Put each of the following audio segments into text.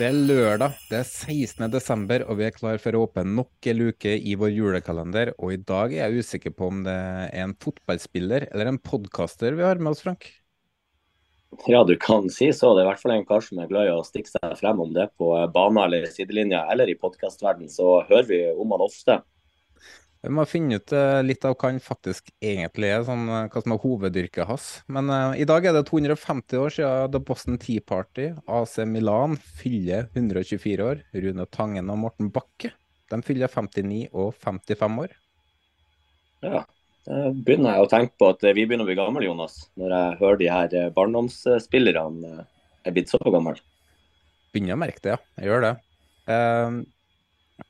Det er lørdag, det er 16. desember, og vi er klar for å åpne nok en luke i vår julekalender. Og i dag er jeg usikker på om det er en fotballspiller eller en podkaster vi har med oss, Frank. Ja, du kan si så. Det er i hvert fall en kar som er glad i å stikke seg frem om det på bane eller sidelinja eller i podkastverden, så hører vi om han ofte. Vi må finne ut eh, litt av hva han faktisk egentlig er, sånn, eh, hva som er hovedyrket hans. Men uh, i dag er det 250 år siden The Boston Tea Party, AC Milan, fyller 124 år. Rune Tangen og Morten Bakke de fyller 59 og 55 år. Ja, da begynner jeg å tenke på at vi begynner å bli gamle, Jonas. Når jeg hører de her barndomsspillerne er blitt så gamle. Begynner å merke det, ja. Jeg gjør det. Uh,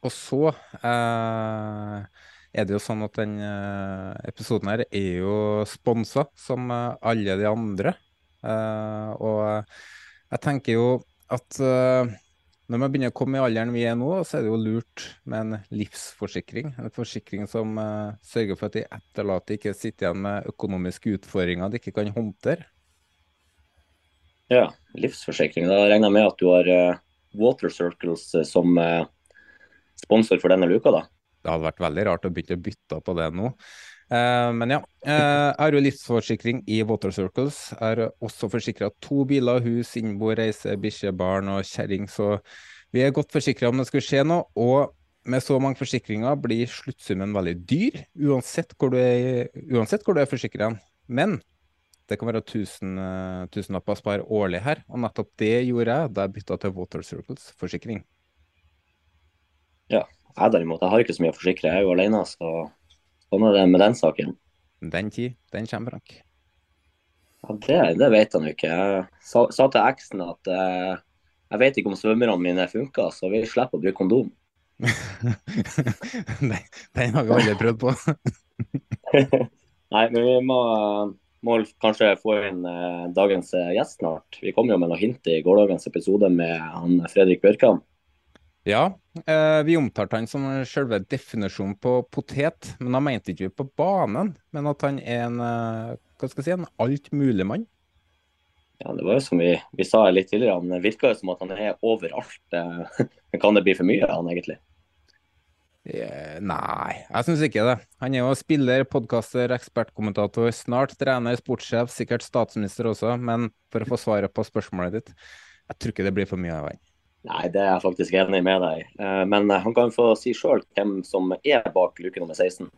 og så eh, er det jo sånn at den eh, episoden her er jo sponsa, som eh, alle de andre. Eh, og jeg tenker jo at når man begynner å komme i alderen vi er nå, så er det jo lurt med en livsforsikring. En forsikring som uh, sørger for at de etterlatte ikke sitter igjen med økonomiske utfordringer de ikke kan håndtere. Ja, livsforsikring. Da regner jeg med at du har uh, Water Circles som uh, sponsor for denne luka, da. Det hadde vært veldig rart å begynne å bytte på det nå. Uh, men ja. Uh, har jo livsforsikring i Water Circles. Har også forsikra to biler, hus, innbo, reise, bikkje, barn og kjerring. Så vi er godt forsikra om det skulle skje noe. Og med så mange forsikringer blir sluttsummen veldig dyr, uansett hvor du er, uansett er forsikra. Men det kan være tusen, uh, tusenlapper å spare årlig her, og nettopp det gjorde jeg da jeg bytta til Water Circles forsikring. Ja, jeg derimot, jeg har ikke så mye å forsikre. Jeg er jo alene, så sånn er det med den saken. Den tid, den kommer, Frank. Ja, det, det vet han jo ikke. Jeg sa, sa til eksen at eh, jeg vet ikke om svømmerne mine funker, så vi slipper å bruke kondom. den, den har vi aldri prøvd på. Nei, men vi må, må kanskje få inn eh, dagens eh, gjest snart. Vi kom jo med noe hint i gårsdagens episode med han Fredrik Bjørkan. Ja, eh, vi omtalte han som selve definisjonen på potet, men da mente ikke vi på banen, men at han er en, eh, hva skal jeg si, en altmuligmann. Ja, det var jo som vi, vi sa litt tidligere, han virker jo som at han er overalt. eh, Men kan det bli for mye, av han egentlig? Eh, Nei, jeg syns ikke det. Han er jo spiller, podkaster, ekspertkommentator, snart trener, sportssjef, sikkert statsminister også, men for å få svaret på spørsmålet ditt, jeg tror ikke det blir for mye av han. Nei, det er jeg faktisk enig med deg. Eh, Men eh, han kan få si sjøl hvem som er bak luke nummer 16.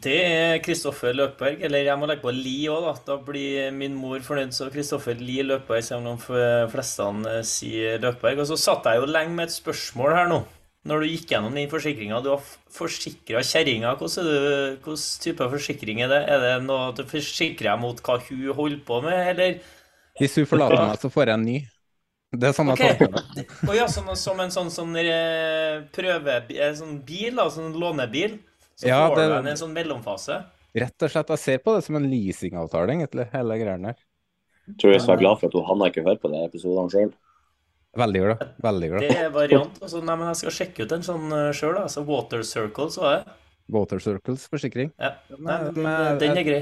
Det er Kristoffer Løkberg, eller jeg må legge på Li òg, da. Da blir min mor fornøyd. Så Kristoffer Li Løkberg, selv om de fleste eh, sier Løkberg. Og så satt jeg jo lenge med et spørsmål her nå. Når du gikk gjennom den forsikringa. Du har forsikra kjerringa. Hvilken type forsikring er det? Er det noe at du forsikrer deg mot hva hun holder på med, eller? Hvis hun forlater meg, så får jeg en ny. Det er sånn jeg Ok. tolker det. Å ja, som, som en sånn, sånn eh, prøve... eh, Sånn bil, da. Sånn lånebil. Så Ja, får det- du en, en sånn mellomfase. Rett og slett, jeg ser på det som en leasingavtale, egentlig, hele greia her. Tror jeg skal være glad for at hun Hanna ikke hører på de episodene sjøl. Veldig glad. Veldig glad. Det er variant. Altså, nei, men jeg skal sjekke ut en sånn sjøl, da. Så Water Circles så er det. Water Circles forsikring. Ja. Nei, den, den er grei.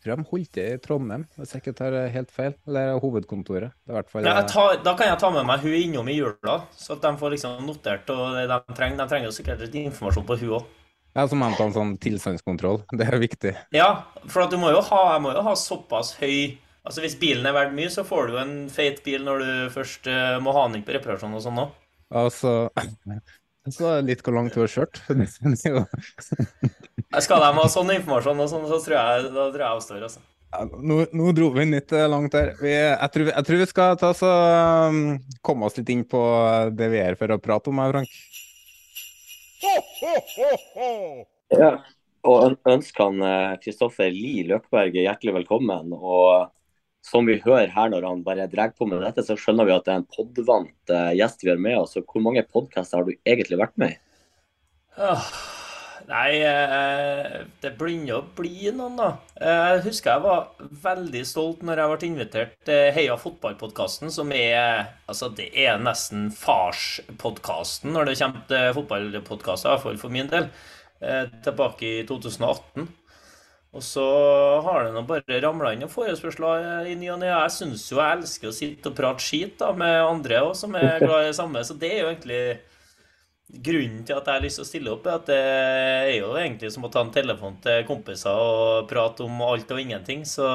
Tror de holdt til i Trondheim, hvis jeg ikke tar helt feil. Eller hovedkontoret. Det i hvert fall Ja, jeg tar, da kan jeg ta med meg hun innom i jula, så at de får liksom notert og det de trenger. De trenger jo sikkert litt informasjon på hun òg. Ja, som ta en sånn tilstandskontroll. Det er viktig. Ja, for at du må jo ha, jeg må jo ha såpass høy Altså Hvis bilen er verdt mye, så får du en feit bil når du først uh, må ha den inn på reparasjon og sånn òg. Altså Så litt hvor langt du har kjørt. Skal de ha sånn informasjon, og sånn, så tror jeg, da tror jeg avstår. altså. Ja, nå, nå, dro vi litt eh, langt der. Vi, jeg, tror jeg, tror vi, skal ta så, um, komme oss litt inn på det vi er for å prate om her, Frank. Ja, og ønsker han Kristoffer Lie Løkberg hjertelig velkommen. og som vi hører her når han bare drar på med dette, så skjønner vi at det er en podvant uh, gjest vi har med oss. Hvor mange podkaster har du egentlig vært med i? Oh, nei, uh, det begynner å bli noen, da. Eh, jeg husker jeg var veldig stolt når jeg ble invitert til Heia fotball-podkasten, som er altså det er nesten farspodkasten når det kommer til fotballpodkaster, iallfall for min del. tilbake i 2018. Og så har det nå bare ramla inn noen forespørsler i ny og ne. Jeg syns jo jeg elsker å sitte og prate skit da, med andre òg, som er glad i det samme. Så det er jo egentlig grunnen til at jeg har lyst til å stille opp. at Det er jo egentlig som å ta en telefon til kompiser og prate om alt og ingenting. Så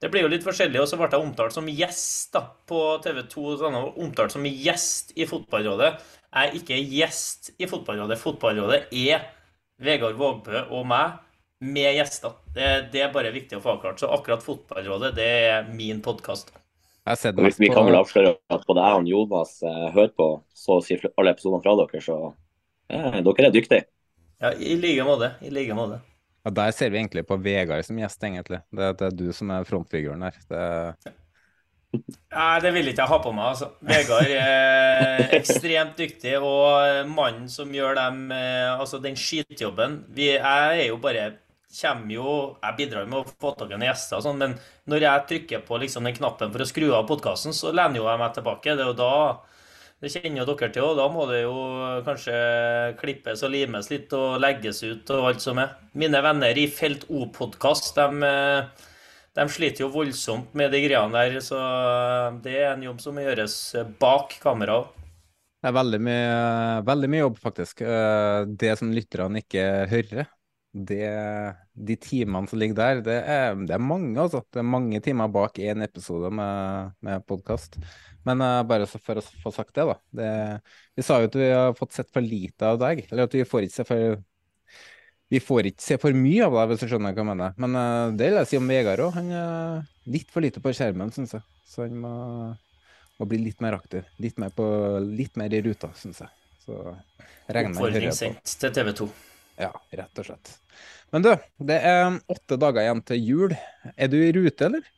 det blir jo litt forskjellig. Og så ble jeg omtalt som gjest da, på TV 2. Sånn, omtalt som gjest i Fotballrådet. Jeg er ikke gjest i Fotballrådet. Fotballrådet er Vegard Vågbø og meg med gjester. Det, det, er bare viktig å få avklart. Så akkurat Fotballrådet, det er min podkast. Vi, vi kan vel avsløre at både jeg og Jonas eh, hører på så å si alle episodene fra dere, så eh, dere er dyktige. Ja, i like måte. I like måte. Ja, Der ser vi egentlig på Vegard som gjest, egentlig. Det, det er du som er frontfiguren her. Det... Nei, det vil ikke jeg ha på meg. altså. Vegard er ekstremt dyktig, og mannen som gjør dem, eh, altså den skitjobben vi, Jeg er jo bare kommer jo Jeg bidrar med å få tak i noen gjester, og sånn, men når jeg trykker på liksom den knappen for å skru av podkasten, så lener jo jeg meg tilbake. Det er jo da Det kjenner jo dere til, og da må det jo kanskje klippes og limes litt og legges ut og alt som er. Mine venner i Felt O-podkast, de, de, sliter jo voldsomt med de greiene der, så det er en jobb som gjøres bak kamera. Det er veldig mye, veldig mye jobb, faktisk. Eh, det som lytterne ikke hører, det, de timene som ligger der, det er, det er, mange, altså. Det er mange timer bak én episode med, med podkast. Men uh, bare for å få sagt det, da. Det, vi sa jo at vi har fått sett for lite av deg. Eller at vi får ikke se for vi får ikke se for mye av deg, hvis du skjønner hva jeg mener. Men uh, det vil jeg si om Vegard òg. Han er litt for lite på skjermen, syns jeg. Så han må, må, bli litt mer aktiv. Litt mer, på, litt mer i ruta, syns jeg. Så Oppfordring sendt til TV 2. Ja, rett og slett. Men du, det er åtte dager igjen til jul. Er du i rute, eller?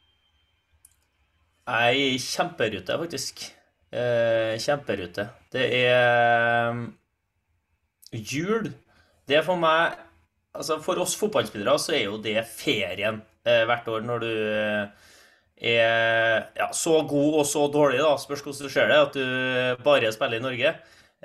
Jeg er i kjemperute, faktisk. Eh, kjemperute. Det er mm, Jul, det er for meg Altså, for oss fotballspillere så er jo det ferien eh, hvert år når du eh, er ja, så god og så dårlig, da, spørs hvordan du ser det, at du bare spiller i Norge.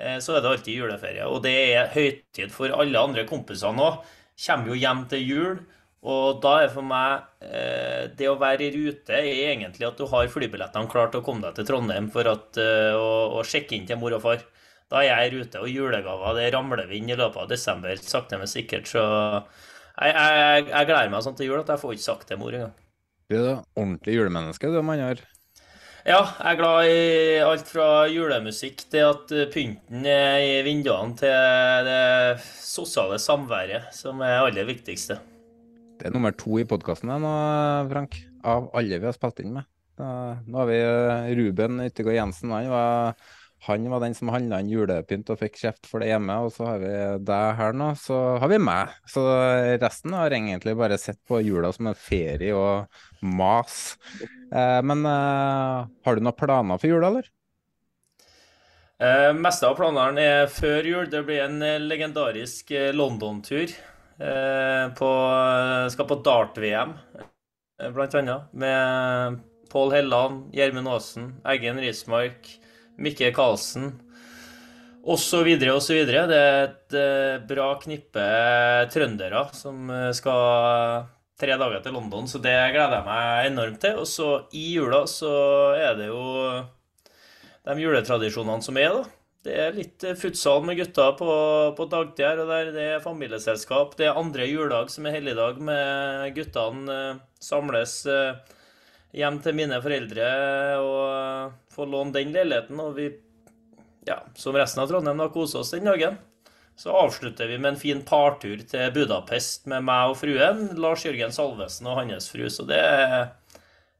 Eh, så er det alltid juleferie. Og det er høytid for alle andre kompisene òg kommer jo hjem til jul. Og da er for meg eh, Det å være i rute er egentlig at du har flybillettene klart til å komme deg til Trondheim for eh, å, å, sjekke inn til mor og far. Da er jeg i rute. Og julegaver det ramler vi inn i løpet av desember, sakte, men sikkert. Så jeg, jeg, jeg gleder meg sånn til jul at jeg får ikke sagt det mor engang. Du er da ordentlig julemenneske, du, mann. Ja, jeg er glad i alt fra julemusikk til at pynten er i vinduene, til det sosiale samværet, som er aller viktigste. Det er nummer to i podkasten nå, Frank, av alle vi har spilt inn med. Nå har vi eh, Ruben Yttergård Jensen. Han var han var den som handla inn julepynt og fikk kjeft for det hjemme. Og så har vi deg her nå, så har vi meg. Så resten har egentlig bare sett på jula som en ferie og mas. Eh, men eh, har du noen planer for jula, eller? Eh, meste av planene er før jul. Det blir en eh, legendarisk eh, London-tur. Eh, skal på dart-VM, blant annet. Med Pål Helland, Gjermund Aasen, Eggen Rismark. Mikke Karlsen osv. osv. Det er et eh, bra knippe trøndere som eh, skal tre dager til London, så det gleder jeg meg enormt til. Og så i jula så er det jo de juletradisjonene som er, da. Det er litt eh, futsal med gutta på, på dagtid her, og der det er familieselskap. Det er andre juledag som er helligdag med guttene. Samles eh, hjem til mine foreldre og få låne den leiligheten. Og vi, ja, som resten av Trondheim, da koser oss den dagen. Så avslutter vi med en fin partur til Budapest med meg og fruen, Lars Jørgen Salvesen og hans fru. Så det,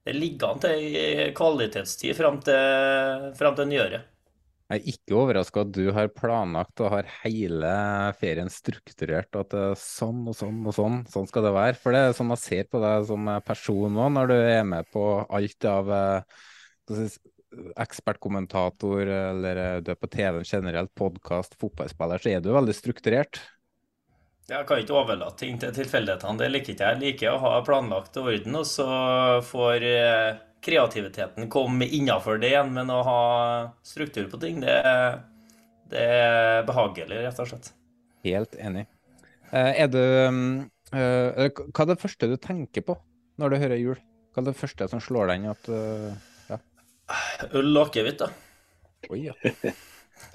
det ligger an til kvalitetstid fram til, fram til nyåret. Jeg er ikke overraska at du har planlagt og har hele ferien strukturert, at det er sånn og sånn og sånn, sånn skal det være. For det er sånn jeg ser på deg som person nå, når du er med på alt av eh, ekspertkommentator, eller eh, du er på TV-en generelt, podkast, fotballspiller, så er du veldig strukturert. Jeg kan ikke overlate ting til tilfeldighetene. Det liker ikke jeg. Jeg liker å ha planlagt orden, og så får eh, kreativiteten kom innafor det igjen. Men å ha struktur på ting, det, det er behagelig, rett og slett. Helt enig. Eh, Er du mm, eh, Hva er det første du tenker på når du hører jul? Hva er det første som slår deg inn at eh, ja. Øl og akevitt, da. Oi, ja.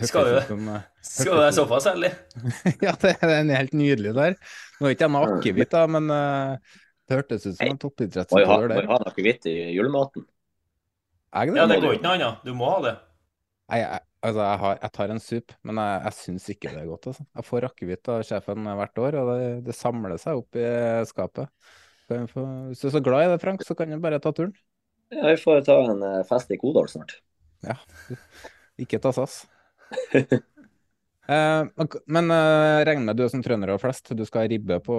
Skal Hørtes du, som, eh, skal du være såpass ærlig? ja, det er helt nydelig der. Nå er ikke jeg med akevitt, da, men eh, det hørtes ut som en Må toppidrettsutøver må der. jo ha noe hvitt i julematen. Jeg, det Ja, det går ikke noe annet. Du må ha det. Nei, jeg, altså, jeg, har, jeg tar en sup, men jeg, jeg syns ikke det er godt. Altså. Jeg får akevitt av sjefen hvert år, og det, det samler seg opp i skapet. Få, hvis du er så glad i det, Frank, så kan du bare ta turen. Ja, vi får ta en eh, fest i Kodal snart. Ja, ikke ta SAS. Eh, men- men eh, regner med du er som trønder og flest, du skal ha ribbe på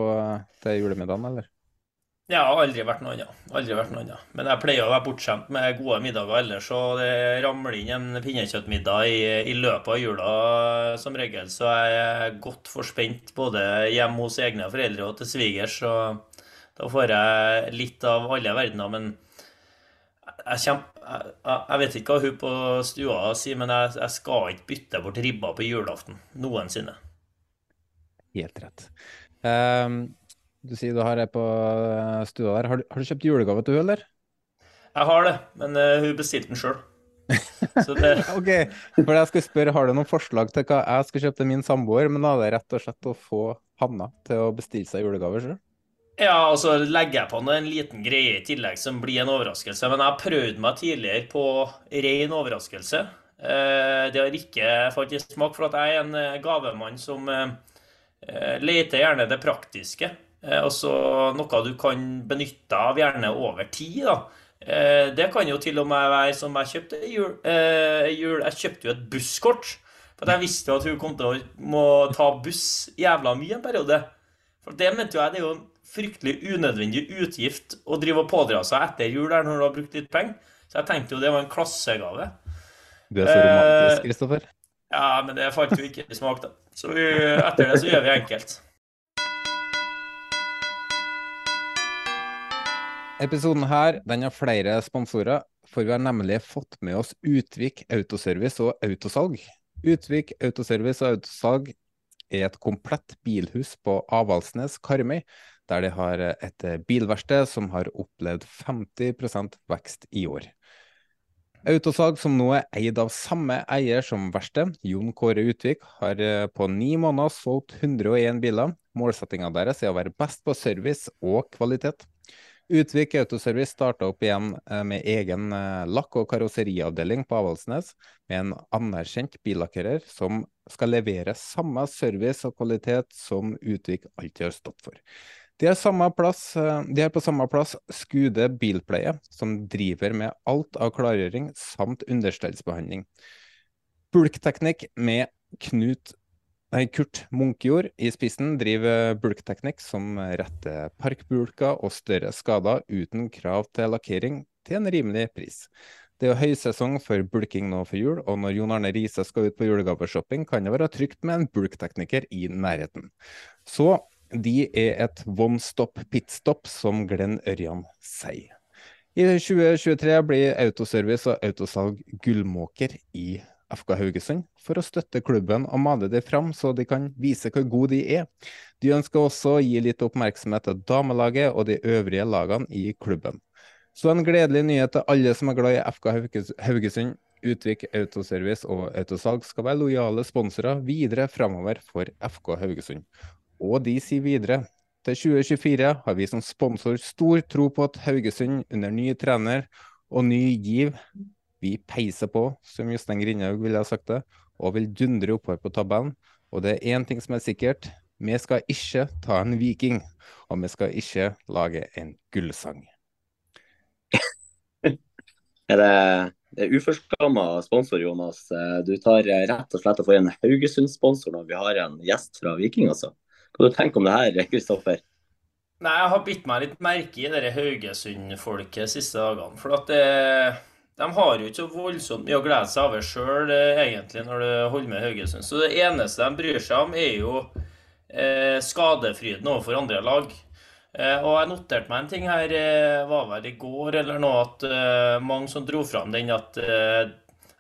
til julemiddagen, eller? Har aldri vært noe annet. Aldri vært noe annet. Men jeg pleier å være bortskjemt med gode middager ellers, og det ramler inn en pinnekjøttmiddag i, i løpet av jula som regel, så jeg er godt forspent både hjemme hos egne foreldre og til svigers, så da får jeg litt av alle verdener. Men jeg, kjem, jeg, jeg vet ikke hva hun på stua sier, men jeg, jeg skal ikke bytte bort ribba på julaften. Noensinne. Helt rett. Eh, du sier du har ei på eh, stua der. Har du, har du kjøpt julegave til hun, eller? Jeg har det, men uh, hun bestilte den sjøl. Det Ok, for jeg skulle spørre, har du noen forslag til hva jeg skal kjøpe til min samboer, men da er det rett og slett å få Hanna til å bestille seg julegave sjøl? Ja, og så legger jeg på noe, en liten greie i tillegg som blir en overraskelse. Men jeg har prøvd meg tidligere på ren overraskelse. Eh, Det har ikke faktisk smak, for at jeg er en gavemann som leter gjerne det praktiske. Eh, Og så noe du kan benytte av gjerne over tid, da. Eh, Det kan jo til og med være som jeg kjøpte i jul. eh. Jeg kjøpte jo et busskort. For jeg visste jo at hun kom til å må ta buss jævla mye en periode. For det mente jo jeg, det er jo en fryktelig unødvendig utgift å drive og pådra seg etter jul der når du har brukt litt penger. Så jeg tenkte jo det var en klassegave. Du er så romantisk, Kristoffer. Ja, men det falt jo ikke i smak, da. Så etter det så gjør vi enkelt. Episoden her den har flere sponsorer, for vi har nemlig fått med oss Utvik Autoservice og Autosalg. Utvik Autoservice og Autosalg er et komplett bilhus på Avaldsnes, Karmøy, der de har et bilverksted som har opplevd 50% vekst i år. Autosalg, som nå er eid av samme eier som verkstedet, Jon Kåre Utvik, har eh, på ni måneder solgt 101 biler. Målsettinga deres er å være best på service og kvalitet. Utvik Autoservice starta opp igjen eh, med egen eh, lakk- og karosseriavdeling på Avaldsnes, med en anerkjent billakkerer som skal levere samme service og kvalitet som Utvik alltid har stått for. De har, plass, eh, de har på samme plass Skude bilpleie, som driver med alt av klargjøring samt understellsbehandling. Bulkteknikk med Knut Nei, Kurt Munkejord i spissen driver bulkteknikk som retter parkbulker og større skader uten krav til lakkering til en rimelig pris. Det er jo høysesong for bulking nå for jul, og når Jon Arne Riise skal ut på julegaveshopping, kan det være trygt med en bulktekniker i nærheten. Så de er et one stop pitstop, som Glenn Ørjan sier. I 2023 blir Autoservice og Autosalg gullmåker i FK Haugesund for å støtte klubben og male dem fram så de kan vise hvor gode de er. De ønsker også å gi litt oppmerksomhet til damelaget og de øvrige lagene i klubben. Så en gledelig nyhet til alle som er glad i FK Haugesund. Utvik Autoservice og Autosalg skal være lojale sponsorer videre framover for FK Haugesund. Og de sier videre til 2024 har vi som sponsor stor tro på at Haugesund under ny trener og ny giv vi peiser på, som Jostein Grindhaug ville ha sagt det, og vil dundre oppover på tabellen. Og det er én ting som er sikkert, vi skal ikke ta en viking, og vi skal ikke lage en gullsang. er det, det er uforskamma sponsor, Jonas. Du tar rett og slett og får en Haugesund-sponsor når vi har en gjest fra Viking, altså. Hva du tenker om det her, Kristoffer? Nei, Jeg har bitt meg litt merke i det Haugesund-folket siste dagene. For at det, de har jo ikke så voldsomt mye å glede seg over sjøl, egentlig, når du holder med Haugesund. Så det eneste de bryr seg om, er jo eh, skadefryden overfor andre lag. Eh, og jeg noterte meg en ting her, eh, var vel i går eller noe, at eh, mange som dro fram den at eh,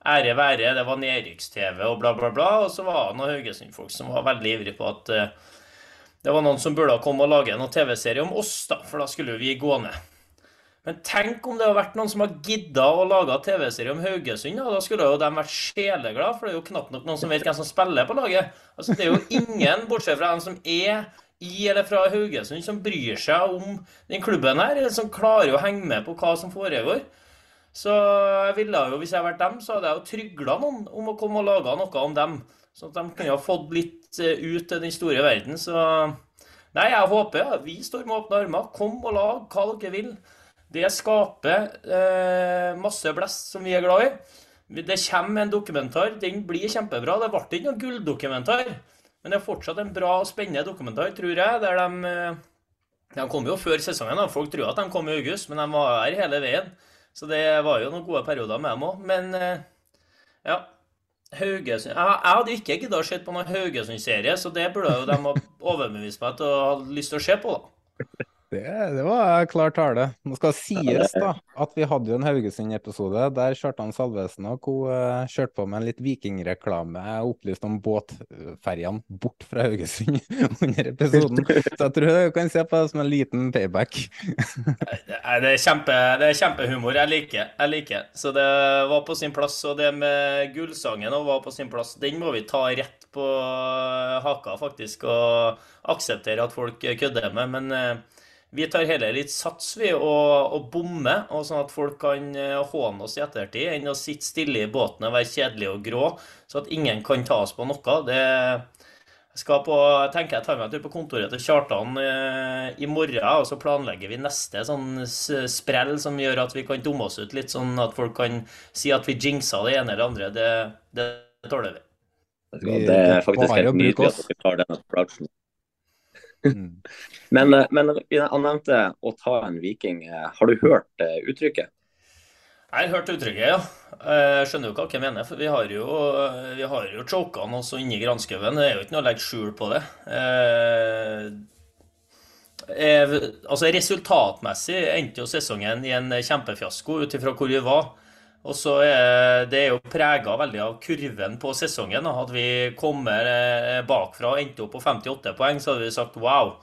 ære være, det var nedrykks-TV og bla, bla, bla. Og så var det noen Haugesund-folk som var veldig ivrige på at eh, det var noen som burde ha kommet og lage en TV-serie om oss, da, for da skulle vi gå ned. Men tenk om det hadde vært noen som har gidda å lage TV-serie om Haugesund. Da. da skulle jo de vært sjeleglade, for det er jo knapt nok noen som vet hvem som spiller på laget. Altså, Det er jo ingen, bortsett fra dem som er i eller fra Haugesund, som bryr seg om den klubben her, eller som klarer å henge med på hva som foregår. Så jeg ville jo, hvis jeg hadde vært dem, så hadde jeg jo trygla noen om å komme og lage noe om dem. Sånn at de kunne ha fått litt eh, ut til den store verden. Så nei, jeg håper ja, vi står med åpne armer. Kom og lag hva dere vil. Det skaper eh, masse blest som vi er glad i. Det kommer en dokumentar. Den blir kjempebra. Det ble ikke noen gulldokumentar. Men det er fortsatt en bra og spennende dokumentar, tror jeg. der de... Eh, de kom jo før sesongen. Folk tror at de kom i august, men de var her hele veien. Så det var jo noen gode perioder med dem òg. Men eh, ja. Haugesund Jeg, jeg hadde ikke giddet å se på noen Haugesund-serie, så det burde jo de ha overbevist meg til å ha lyst til å se på, da. Det, det, var klar tale. Nå skal sies da at vi hadde jo en Haugesund-episode der Kjartan Salvesen og co. Uh, kjørte på med en litt vikingreklame. Jeg opplyste om båtferjene bort fra Haugesund under episoden. Så jeg tror du kan se på det som en liten payback. det, er kjempe, det er kjempehumor. Jeg liker. jeg liker. Så det var på sin plass. Og det med gullsangen var på sin plass. Den må vi ta rett på haka, faktisk, og akseptere at folk kødder med. men uh, vi tar heller litt sats vi og, og bommer, og sånn at folk kan eh, håne oss i ettertid, enn å sitte stille i båten og være kjedelig og grå, så at ingen kan ta oss på noe. Det skal på, tenker jeg tar meg en tur på kontoret til Kjartan eh, i morgen, og så planlegger vi neste sånn sprell som gjør at vi kan dumme oss ut litt, sånn at folk kan si at vi jinxa det ene eller andre. Det, det tåler vi. Det er faktisk helt nydelig at dere tar denne approachen. Mm. men, eh, men han nevnte å ta en viking. Eh, har du hørt eh, uttrykket? Jeg har hørt uttrykket, ja. Jeg skjønner jo hva jeg mener. For vi har jo, vi har jo chokene også inni granskauen. Det er jo ikke noe å legge skjul på det. Eh, altså Resultatmessig endte jo sesongen i en kjempefiasko ut ifra hvor vi var. Og så er det er jo prega veldig av kurven på sesongen. At vi kommer eh, bakfra og endte opp på 58 poeng, så hadde vi sagt wow,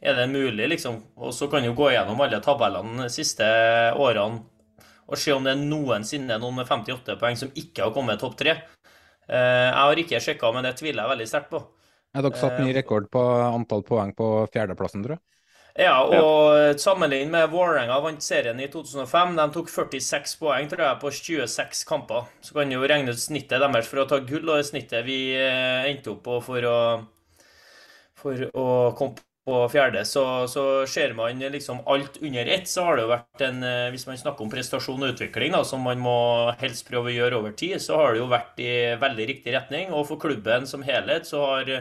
er det mulig, liksom? Og så kan vi gå gjennom alle tabellene de siste årene og se om det er noensinne noen med 58 poeng som ikke har kommet topp tre. Eh, jeg har ikke sjekka, men det tviler jeg veldig sterkt på. Ja, dere satt ny eh, rekord på antall poeng på fjerdeplassen, tror jeg? Ja, og sammenlignet med Vålerenga vant serien i 2005. De tok 46 poeng tror jeg, på 26 kamper. Så kan du jo regne ut snittet deres for å ta gull, og det snittet vi eh, endte opp på for å, for å komme på fjerde. Så, så ser man liksom alt under ett, så har det jo vært en eh, Hvis man snakker om prestasjon og utvikling, da, som man må helst prøve å gjøre over tid, så har det jo vært i veldig riktig retning. Og for klubben som helhet så har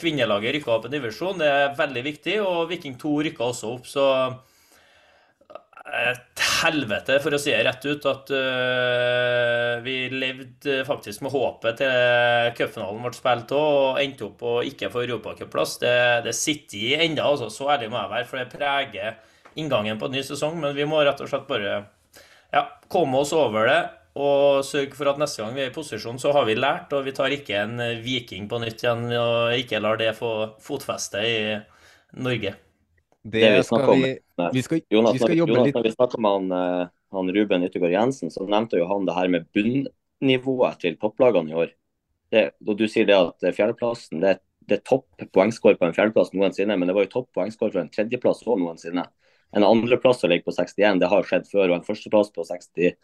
kvinnelaget rykka opp en divisjon, det er veldig viktig. Og Viking 2 rykka også opp, så et helvete, for å si det rett ut, at uh, vi levde faktisk med håpet til cupfinalen ble spilt og endte opp på ikke få europacupplass. Det, det sitter i ennå, altså, så ærlig må jeg være, for det preger inngangen på en ny sesong. Men vi må rett og slett bare ja, komme oss over det og sørge for at neste gang vi er i posisjon, så har vi lært, og vi tar ikke en eh, viking på nytt igjen og ikke lar det få fotfeste i Norge. Det, det vi skal vi, vi skal, Jonas, vi skal jobbe Jonas, litt Når vi snakker med han, eh, han Ruben Yttergård Jensen, så nevnte jo han det her med bunnivået til topplagene i år. Det, og Du sier det at fjerdeplassen det, det er topp poengscore på en fjerdeplass noensinne, men det var jo topp poengscore for en tredjeplass òg noensinne. En andreplass som ligger på 61, det har skjedd før. Og en førsteplass på, 60, eh,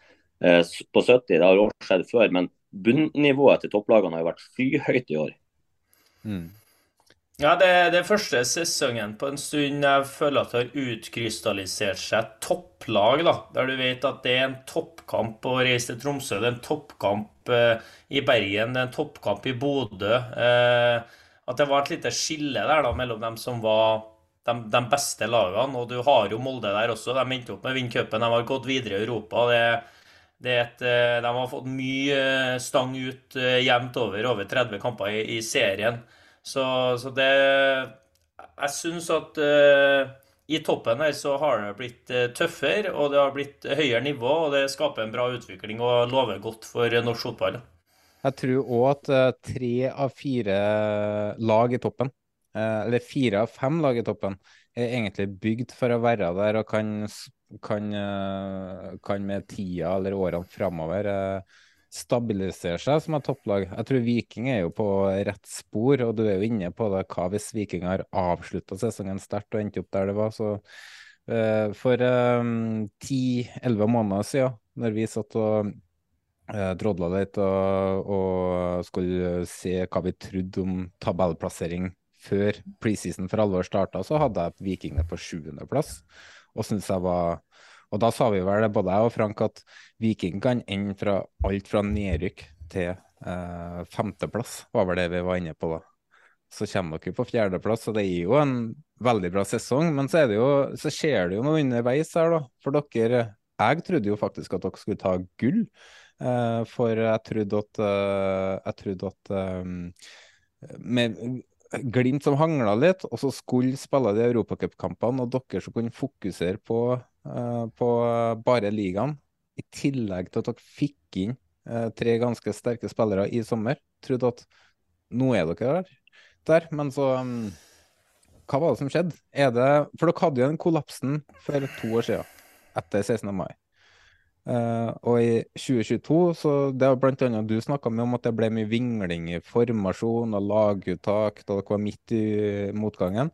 på 70, det har også skjedd før. Men bunnivået til topplagene har jo vært skyhøyt i år. Mm. Ja, det er den første sesongen på en stund jeg føler at det har utkrystallisert seg topplag, da. Der du vet at det er en toppkamp å reise til Tromsø, det er en toppkamp eh, i Bergen, det er en toppkamp i Bodø. Eh, at det var et lite skille der da, mellom dem som var de, de, beste lagene. Og du har jo Molde der også. De endte opp med å vinne cupen. De har gått videre i Europa. Det, det et, eh, de har fått mye eh, stang ut eh, jevnt over, over 30 kamper i, i serien. Så, så det Jeg syns at uh, i toppen her så har det blitt tøffere, og det har blitt høyere nivå, og det skaper en bra utvikling og lover godt for norsk fotball. Jeg tror òg at tre av fire lag i toppen, eller fire av fem lag i toppen, er egentlig bygd for å være der og kan, kan, kan med tida eller årene framover stabilisere seg som et topplag. Jeg tror Viking er jo på rett spor, og du er jo inne på det. Hva hvis Viking har avslutta sesongen sterkt og endt opp der det var? Så uh, for ti-elleve uh, måneder siden, når vi satt og uh, drodla litt og, og, skulle se hva vi trodde om tabellplassering før preseason for alvor starta, så hadde jeg Vikingene på sjuendeplass, og syntes jeg var og da sa vi vel, både jeg og Frank, at Viking kan ende fra alt fra nedrykk til eh, femteplass, var vel det vi var inne på da. Så kommer dere på fjerdeplass, og det er jo en veldig bra sesong. Men så, jo, så skjer det jo noe underveis her, da. For dere Jeg trodde jo faktisk at dere skulle ta gull. Eh, for jeg trodde at, eh, jeg trodde at eh, med Glimt som hangla litt, og så skulle spille de europacupkampene, og dere som kunne fokusere på, uh, på bare ligaen, i tillegg til at dere fikk inn uh, tre ganske sterke spillere i sommer. Trodde at nå er dere der, der. men så um, Hva var det som skjedde? Det, for dere hadde jo den kollapsen for to år siden, etter 16. mai. Uh, og i 2022 så Det var blant annet du snakka om at det ble mye vingling i formasjon og laguttak da dere var midt i motgangen.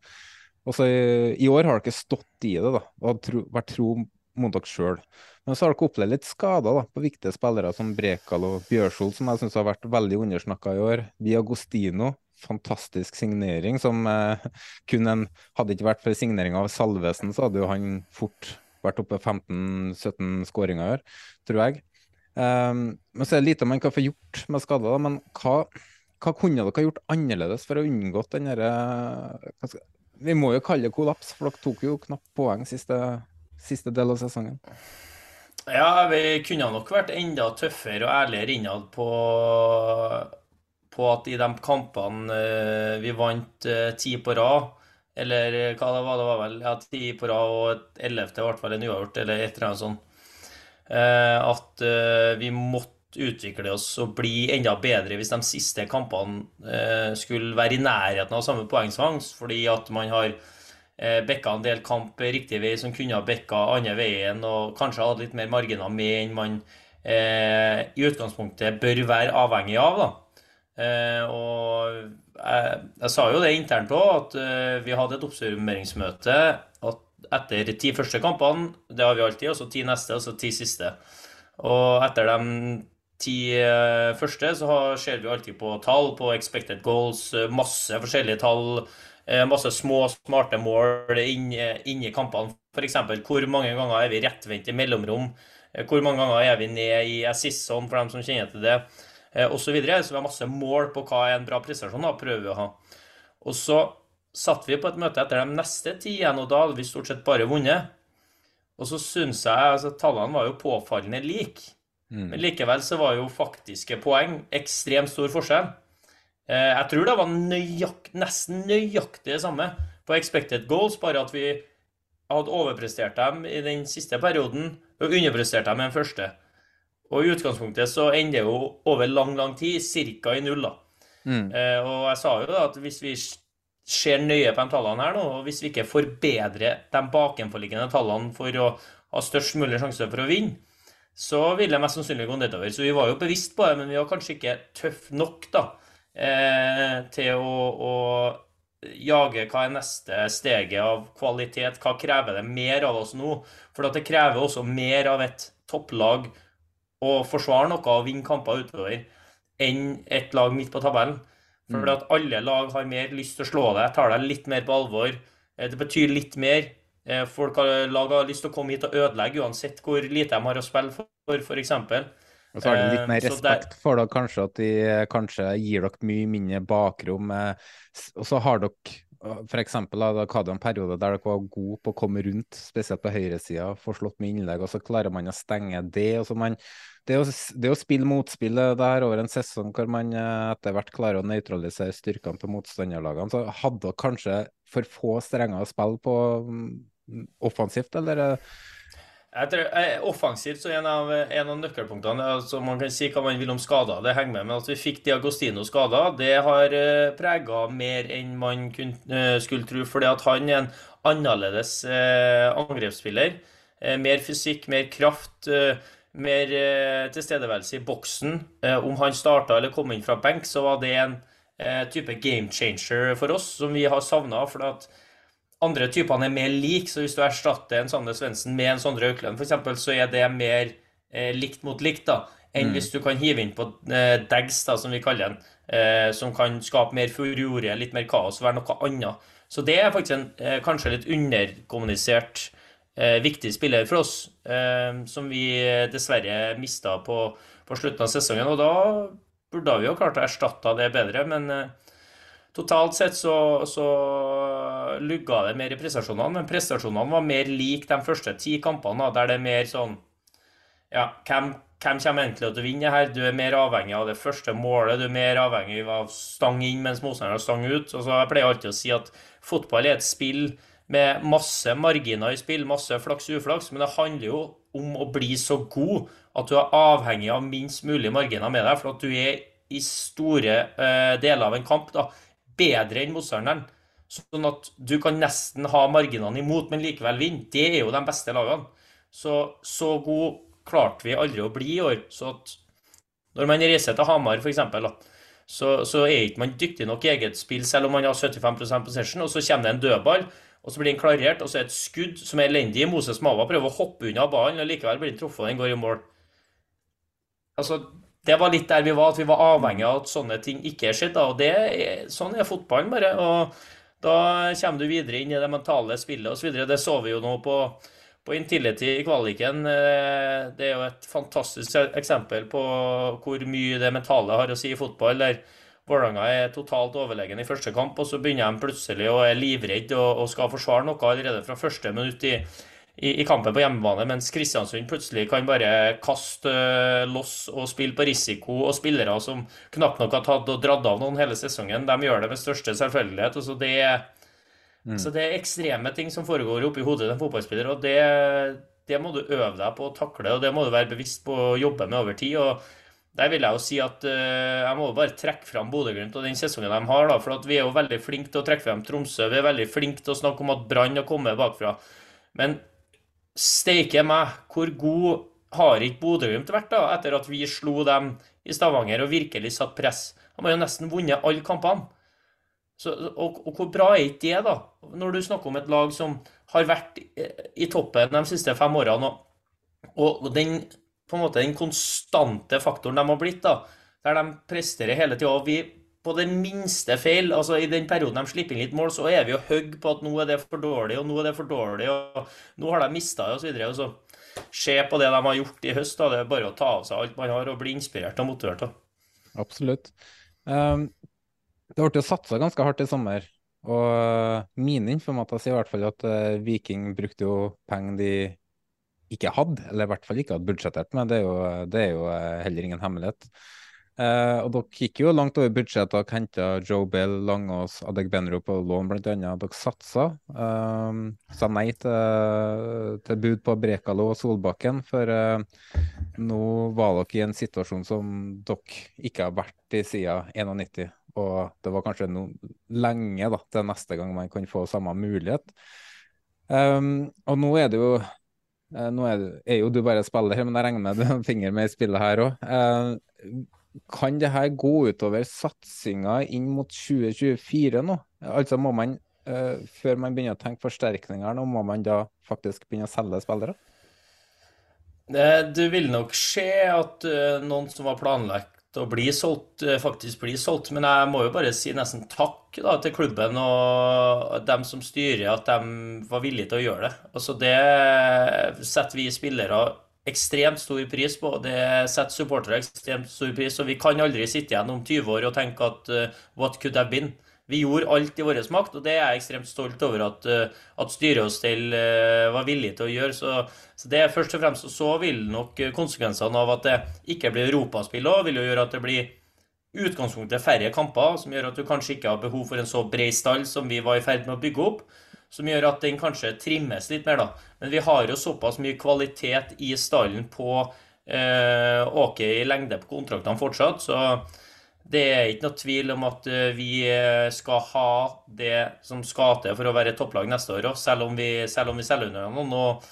Og så i, i år har dere stått i det da, og tro, vært tro mot dere sjøl. Men så har dere opplevd litt skader da, på viktige spillere som Brekal og Bjørshol, som jeg syns har vært veldig undersnakka i år. Vi Agostino, fantastisk signering som eh, kun en Hadde ikke vært for signeringa av Salvesen, så hadde jo han fort vært oppe 15-17 skåringer i år, tror jeg. Um, men så er det lite man kan få gjort med skader. Men hva, hva kunne dere gjort annerledes for å unngå den derre Vi må jo kalle det kollaps, for dere tok jo knapt poeng siste, siste del av sesongen. Ja, vi kunne nok vært enda tøffere og ærligere innad på, på at i de kampene eh, vi vant eh, ti på rad, eller eh, hva det var, det var vel ja, ti på rad og et ellevte ble vel en uavgjort, eller et eller annet sånt. Eh, at eh, vi måtte utvikle oss og bli enda bedre hvis de siste kampene skulle være i nærheten av samme poengsfangst, fordi at man har bekka en del kamp riktig vei som kunne ha bekka andre veien, og kanskje hadde litt mer marginer med enn man i utgangspunktet bør være avhengig av. da. Og jeg, jeg, sa jo det internt òg, at uh, vi hadde et oppsummeringsmøte etter de ti første kampene. Det har vi alltid. Og så ti neste, og så ti siste. Og etter de ti uh, første så ser vi alltid på tall, på expected goals, masse forskjellige tall. Masse små, smarte mål inni, inn kampene. F.eks. hvor mange ganger er vi rettvendt i mellomrom? Hvor mange ganger er vi ned i assist zone, for dem som kjenner til det? Eh, osv. Så, videre. så vi har masse mål på hva er en bra prestasjon. da, prøver vi å ha. Og så satt vi på et møte etter de neste ti igjen, og da hadde vi stort sett bare vunnet. Og så syns jeg altså Tallene var jo påfallende like. Mm. Men likevel så var jo faktiske poeng ekstremt stor forskjell. Eh, jeg tror det var nøyakt, nesten nøyaktig det samme på expected goals, bare at vi hadde overprestert dem i den siste perioden og underprestert dem i den første. Og i utgangspunktet så ender det jo over lang, lang tid ca. i null, da. Mm. Eh, og jeg sa jo da at hvis vi ser nøye på de tallene her nå, og hvis vi ikke forbedrer de bakenforliggende tallene for å ha størst mulig sjanse for å vinne, så vil det mest sannsynlig gå nedover. Så vi var jo bevisst på det, men vi var kanskje ikke tøff nok da, eh, til å, å, jage hva er neste steget av kvalitet. Hva krever det mer av oss nå? For det krever også mer av et topplag å forsvare noe og vinne kamper utover enn et lag midt på tabellen. For mm. at alle lag har mer lyst til å slå deg, tar deg litt mer på alvor. Eh, det betyr litt mer. Eh, folk har, lag har lyst til å komme hit og ødelegge, uansett hvor lite de har å spille for, f.eks. Og så har de litt mer eh, respekt for dere, kanskje, at de kanskje gir dere mye mindre bakrom. Og så har dere f.eks. da hadde en periode der dere var gode på å komme rundt, spesielt på høyresida, få slått med innlegg, og så klarer man å stenge det. og så man det å, det å, spille motspillet der over en sesong hvor man eh, etter hvert klarer å nøytralisere styrkene til motstanderlagene, så hadde dere kanskje for få strenger å spille på mm, offensivt, eller? Jeg tror, eh, offensivt så en av, en av nøkkelpunktene altså Man kan si hva man vil om skader, det henger med. Men at vi fikk Diagostino skada, det har uh, prega mer enn man kunne, skulle tro. fordi han er en annerledes uh, angrepsspiller. Uh, mer fysikk, mer kraft. Eh, mer eh, tilstedeværelse i boksen. Eh, om han starta eller kom inn fra benk, så var det en eh, type game changer for oss som vi har savna. For at andre typene er mer like, så hvis du erstatter en Sande Svendsen med en Sondre Aukland f.eks., så er det mer eh, likt mot likt da, enn mm. hvis du kan hive inn på eh, Dags, da, som vi kaller den, eh, som kan skape mer furorie, litt mer kaos, være noe annet. Så det er faktisk en eh, kanskje litt underkommunisert eh, viktig spiller for oss, eh, som vi dessverre mista på, på, slutten av sesongen. Og da burde vi jo klart å erstatte det bedre, men eh, totalt sett så, så lugga det mer i prestasjonene. Men prestasjonene var mer lik de første ti kampene, der det er mer sånn Ja, hvem, hvem kommer egentlig til å vinne her? Du er mer avhengig av det første målet. Du er mer avhengig av stang inn mens motstanderen stang ut. Og så Jeg pleier alltid å si at fotball er et spill med masse marginer i spill, masse flaks og uflaks, men det handler jo om å bli så god at du er avhengig av minst mulig marginer med deg, for at du er i store uh, deler av en kamp da, bedre enn motstanderen. Sånn at du kan nesten ha marginene imot, men likevel vinne. Det er jo de beste lagene. Så, så god klarte vi aldri å bli i år. Så at når man reiser til Hamar, f.eks., så, så er ikke man dyktig nok i eget spill, selv om man har 75% possession, og så kommer det en dødball og så blir den klarert, og så er det et skudd som er elendig. Moses Mava prøver å hoppe unna ballen, og likevel blir den truffet, og den går i mål. Altså, Det var litt der vi var, at vi var avhengig av at sånne ting ikke skjedde. og er, Sånn er fotballen, bare. og Da kommer du videre inn i det mentale spillet osv. Det så vi jo nå på, på Intility i kvaliken. Eh, det er jo et fantastisk eksempel på hvor mye det mentale har å si i fotball. der Vålerenga er totalt overlegen i første kamp, og så begynner de plutselig å er livredd og, og, skal forsvare noe allerede fra første minutt i, i, i, kampen på hjemmebane, mens Kristiansund plutselig kan bare kaste uh, loss og spille på risiko, og spillere som knapt nok har tatt og dratt av noen hele sesongen, de gjør det med største selvfølgelighet. Altså det, mm. så det er ekstreme ting som foregår oppi hodet til en fotballspiller, og det, det må du øve deg på å takle, og det må du være bevisst på å jobbe med over tid. og der vil jeg jo si at uh, jeg må bare trekke fram Bodø-Glimt og den sesongen de har. da, For vi er jo veldig flinke til å trekke frem Tromsø. Vi er veldig flinke til å snakke om at Brann har kommet bakfra. Men steike meg, hvor god har ikke Bodø-Glimt vært da, etter at vi slo dem i Stavanger og virkelig satt press? De har jo nesten vunnet alle kampene. Så, og, og, hvor bra er ikke det, da? Når du snakker om et lag som har vært i, toppen de siste fem årene, og, og den på en måte den konstante faktoren de har blitt, da, der de presterer hele tida. Vi på det minste feil, altså i den perioden de slipper inn litt mål, så er vi jo hogg på at nå er det for dårlig, og nå er det for dårlig, og nå har de mista det. Og, så se på det de har gjort i høst. da, Det er bare å ta av seg alt man har og bli inspirert og motivert. da. Absolutt. Um, det ble jo satsa ganske hardt i sommer. Og min informater sier i hvert fall at uh, Viking brukte jo penger de ikke hadde, eller i hvert fall ikke hadde budsjettert med. Det er jo, det er jo eh, heller ingen hemmelighet. Eh, og Dere gikk jo langt over budsjettet og henta Joe Bell, Langås, Adegbenro på lån bl.a. Dere satsa. Eh, sa nei til, til, bud på Brekalo og Solbakken, for eh, nå var dere i en situasjon som dere ikke har vært i siden 91. Og det var kanskje no, lenge da, til neste gang man kan få samme mulighet. Um, og nå er det jo Eh, nå er, er, jo du bare spiller, men jeg regner med du har en finger med i spillet her òg. Eh, kan det her gå utover satsinga inn mot 2024 nå? Altså må man, uh, før man begynner å tenke forsterkninger, nå må man da faktisk begynne å selge spillere? Det vil nok skje at uh, noen som var planlagt å bli solgt, uh, faktisk blir solgt. Men jeg må jo bare si nesten takk da, til klubben og dem som styrer, at de var villige til å gjøre det. Altså Det setter vi spillere ekstremt stor pris på. Det setter supportere ekstremt stor pris. Og vi kan aldri sitte igjen om 20 år og tenke at uh, what could have been? Vi gjorde alt i vår makt, og det er jeg ekstremt stolt over at, uh, at styret og stell uh, var villig til å gjøre. Så, så, det er først og fremst, og så vil nok konsekvensene av at det ikke blir europaspill òg, vil jo gjøre at det blir utgangspunktet færre kamper, som gjør at du kanskje ikke har behov for en så bred stall som vi var i ferd med å bygge opp som gjør at den kanskje trimmes litt mer, da. Men vi har jo såpass mye kvalitet i stallen på eh, Åke i lengde på kontraktene fortsatt, så det er ikke noe tvil om at eh, vi eh, skal ha det som skal til for å være topplag neste år òg, selv, selv om vi selger unna noen. Og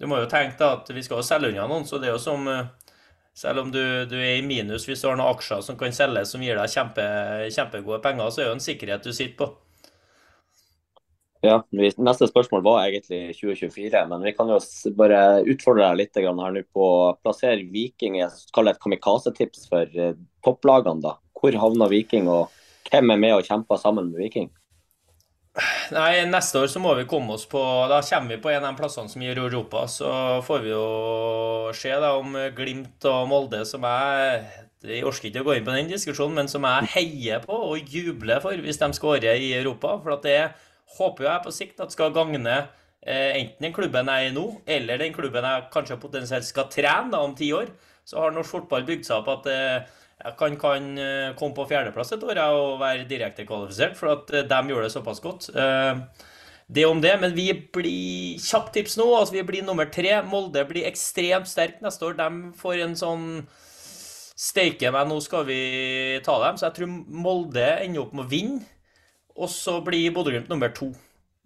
du må jo tenke da at vi skal selge unna noen, så det er jo som eh, selv om du, du, er i minus hvis du har noen aksjer som kan selges som gir deg kjempe, kjempegode penger, så er det jo en sikkerhet du sitter på. Ja, Neste spørsmål var egentlig 2024, men vi kan jo bare utfordre deg litt her nå på å plassere Viking i et kamikaze-tips for eh, topplagene. da. Hvor havner Viking, og hvem er med og kjemper sammen med Viking? Nei, Neste år så må vi komme oss på Da kommer vi på en av de plassene som gir Europa. Så får vi jo se da om Glimt og Molde, som jeg jeg orker ikke å gå inn på den diskusjonen, men som jeg heier på og jubler for hvis de skårer i Europa. For at det er håper jeg på sikt at skal gagne eh, enten den klubben jeg er i nå, eller den klubben jeg kanskje potensielt skal trene da, om ti år. Så har norsk fotball bygd seg opp at eh, jeg kan, kan eh, komme på fjerdeplass et år og være direkte kvalifisert, for at eh, de gjør det såpass godt. Eh, det om det, men vi blir Kjapt tips nå. altså Vi blir nummer tre. Molde blir ekstremt sterk neste år. De får en sånn Steike meg, nå skal vi ta dem. Så jeg tror Molde ender opp med å vinne. Og så blir Bodø-Glimt nummer to.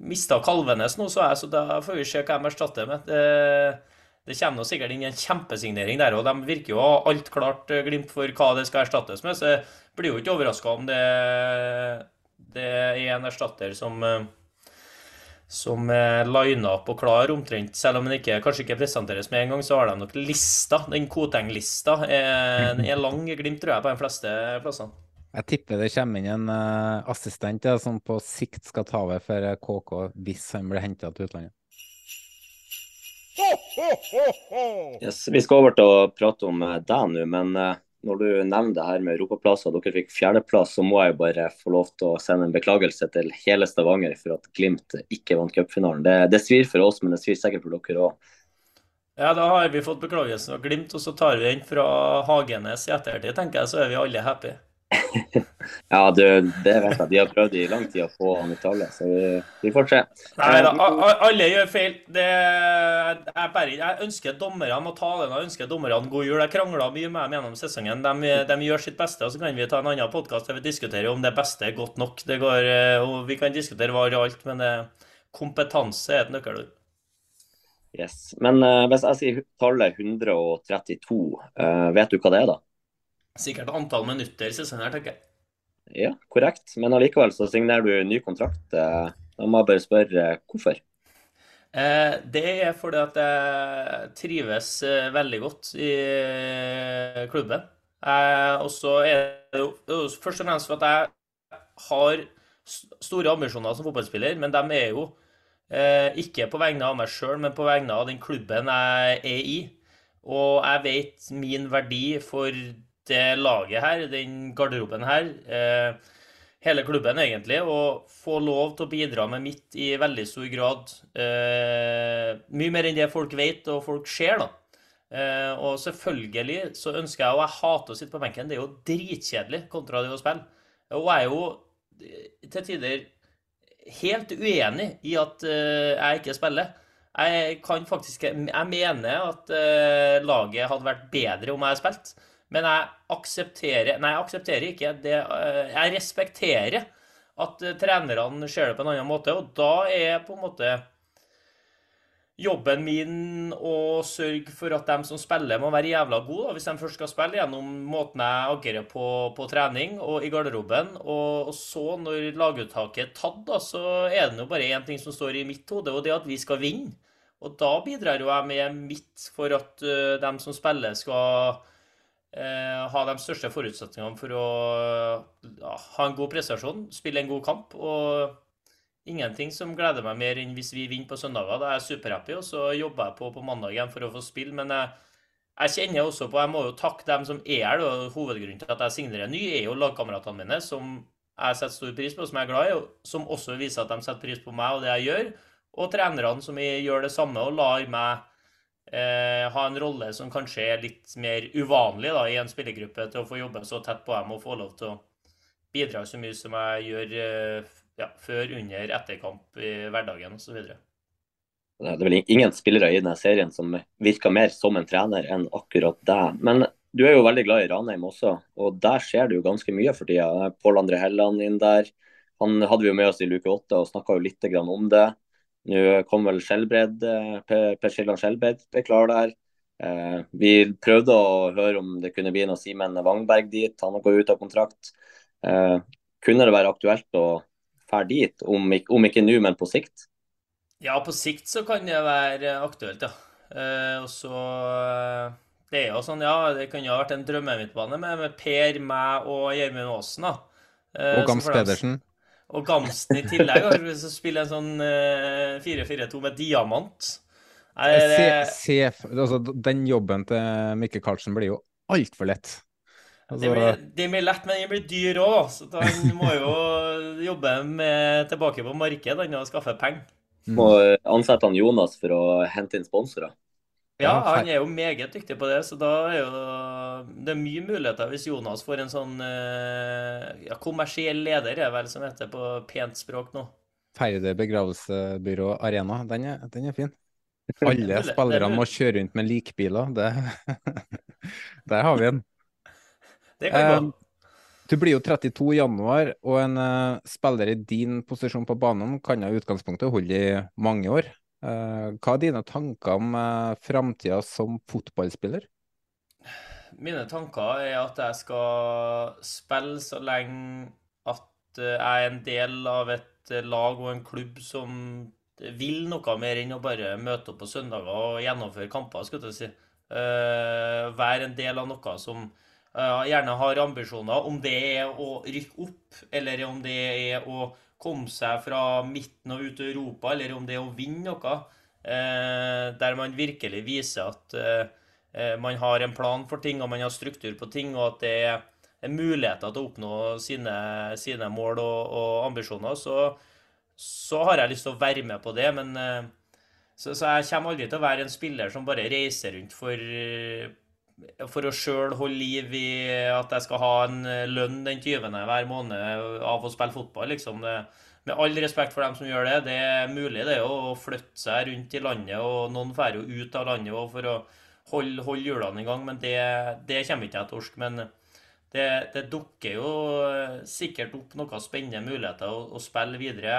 Mista Kalvenes nå, så jeg, så da får vi se hva de erstatter med. Det, det kommer nå sikkert inn en kjempesignering der, og de virker jo å ha alt klart eh, Glimt for hva det skal erstattes med. Så jeg blir jo ikke overraska om det, det, er en erstatter som eh, som er lina opp og klar omtrent. Selv om den ikke, kanskje ikke presenteres med en gang, så har de nok lista. Den Koteng-lista er, er lang Glimt, tror jeg, på de fleste plassene. Jeg tipper det kommer inn en uh, assistent ja, som på sikt skal ta over for KK eh, hvis han blir henta til utlandet. Yes, vi skal over til å prate om eh, deg nå, men uh, når du nevner det her med europaplasser, og dere fikk fjerdeplass, så må jeg bare få lov til å sende en beklagelse til hele Stavanger for at Glimt ikke vant cupfinalen. Det, det svir for oss, men det svir sikkert for dere òg. Ja, da har vi fått beklagelsen av Glimt, og så tar vi den fra Hagenes i ettertid, tenker jeg, så er vi alle happy. Ja, du, det vet jeg. De har prøvd i lang tid å få alle, så vi, vi får se. Nei da, alle gjør feil. Det, jeg, bare, jeg ønsker dommerne å ta den. Jeg ønsker dommerne god jul. Jeg krangla mye med dem gjennom sesongen. De, de, gjør sitt beste. og Så kan vi ta en annen podkast der vi diskuterer om det beste er godt nok. Det går, og vi kan diskutere hva og alt, men det, kompetanse er et nøkkelord. Yes. Men uh, hvis jeg sier tallet 132, uh, vet du hva det er da? Sikkert antall minutter sesongen her, tenker jeg. Ja, korrekt. Men allikevel så signerer du ny kontrakt. Eh, da må jeg bare spørre hvorfor? Eh, det er fordi at jeg trives eh, veldig godt i klubben. Og så er det jo først og fremst for at jeg har store ambisjoner som fotballspiller, men de er jo ikke på vegne av meg sjøl, men på vegne av den klubben jeg er i. Og jeg vet min verdi for det laget her, den garderoben her, eh, hele klubben egentlig, og få lov til å bidra med mitt i veldig stor grad. Eh, mye mer enn det folk vet og folk ser, da. Eh, og selvfølgelig så ønsker jeg, og jeg hater å sitte på benken, det er jo dritkjedelig kontra det å spille. Og jeg er jo til tider helt uenig i at jeg ikke spiller. Jeg kan faktisk Jeg mener at laget hadde vært bedre om jeg hadde spilt. Men jeg aksepterer Nei, jeg aksepterer ikke. Det, eh, jeg respekterer at eh, trenerne ser det på en annen måte, og da er på en måte jobben min å sørge for at de som spiller, må være jævla gode. Hvis de først skal spille, gjennom måten jeg agerer på på trening og i garderoben. Og, og så, når laguttaket er tatt, da, så er det jo bare én ting som står i mitt hode, og det er at vi skal vinne. Og da bidrar jo jeg med mitt for at uh, de som spiller, skal ha de største forutsetningene for å ja, ha en god prestasjon, spille en god kamp. og Ingenting som gleder meg mer enn hvis vi vinner på søndager. Da er jeg superhappy, og så jobber jeg på på mandag igjen for å få spille. Men jeg, jeg kjenner også på Jeg må jo takke dem som er her. Hovedgrunnen til at jeg signerer ny, er jo lagkameratene mine, som jeg setter stor pris på, som jeg er glad i, og som også viser at de setter pris på meg og det jeg gjør. Og trenerne som gjør det samme og lar meg eh, ha en rolle som kanskje er litt mer uvanlig da, i en spillergruppe, til å få jobbe så tett på dem og få lov til å bidra så mye som jeg gjør. Eh, ja, før, under, etter kamp i hverdagen osv. Det er vel ingen spillere i denne serien som virker mer som en trener enn akkurat deg. Men du er jo veldig glad i Ranheim også, og der skjer det jo ganske mye for tida. Pål André Helland inn der. Han hadde vi jo med oss i luke åtte og snakka litt om det. Nå kom vel Skjelbred, eh, Per, Skjelland Skjelbred er klar der. Eh, vi prøvde å høre om det kunne bli noe Simen Wangberg dit, han har gått ut av kontrakt. Eh, kunne det være aktuelt å fære dit, om ikke, om ikke nå, men på sikt? Ja, på sikt så kan det være aktuelt, ja. Eh, og så eh, Det er jo sånn, ja, det kunne ha vært en drømmemidtbane med, med Per, meg og Gjermund Aasen, da. Eh, og Gams Pedersen. Og Gamsten i tillegg. Hvis du spiller en sånn eh, 4-4-2 med diamant. Er, se, se, altså, den jobben til Mikke Karlsen blir jo altfor lett. Altså... Det, blir, det, blir, lett, men det blir dyr òg. Så han må jo jobbe med, tilbake på markedet og skaffe penger. Må ansette han Jonas for å hente inn sponsorer. Ja, han er jo meget dyktig på det, så da er jo det er mye muligheter hvis Jonas får en sånn eh, ja, kommersiell leder, er vel som heter på pent språk nå. Færde begravelsebyrå Arena, den er, den er fin. Alle spillerne må kjøre rundt med likbiler. Det, der har vi den. Det kan gå. Du blir jo 32 i januar, og en uh, spiller i din posisjon på banen kan i utgangspunktet holde i mange år. Uh, hva er dine tanker om uh, framtida som fotballspiller? Mine tanker er at jeg skal spille så lenge at jeg er en del av et lag og en klubb som vil noe mer enn å bare møte opp på søndager og gjennomføre kamper. skal jeg si. Være en del av noe som gjerne har ambisjoner, om det er å rykke opp, eller om det er å komme seg fra midten og ut i Europa, eller om det er å vinne noe, uh, der man virkelig viser at uh, man har en plan for ting, og man har struktur på ting, og at det er muligheter til å oppnå sine, sine mål og, og ambisjoner, så, så, har jeg lyst til å være med på det. Men så, så, jeg kommer aldri til å være en spiller som bare reiser rundt for for å sjøl holde liv i at jeg skal ha en eh, lønn den 20. hver måned av å spille fotball, liksom. Det, med all respekt for dem som gjør det, det er mulig det å flytte seg rundt i landet, og noen drar jo ut av landet for å holde, holde hjulene i gang, men det, det kommer ikke jeg til å orke. Men det, det, dukker jo sikkert opp noen spennende muligheter å, å spille videre.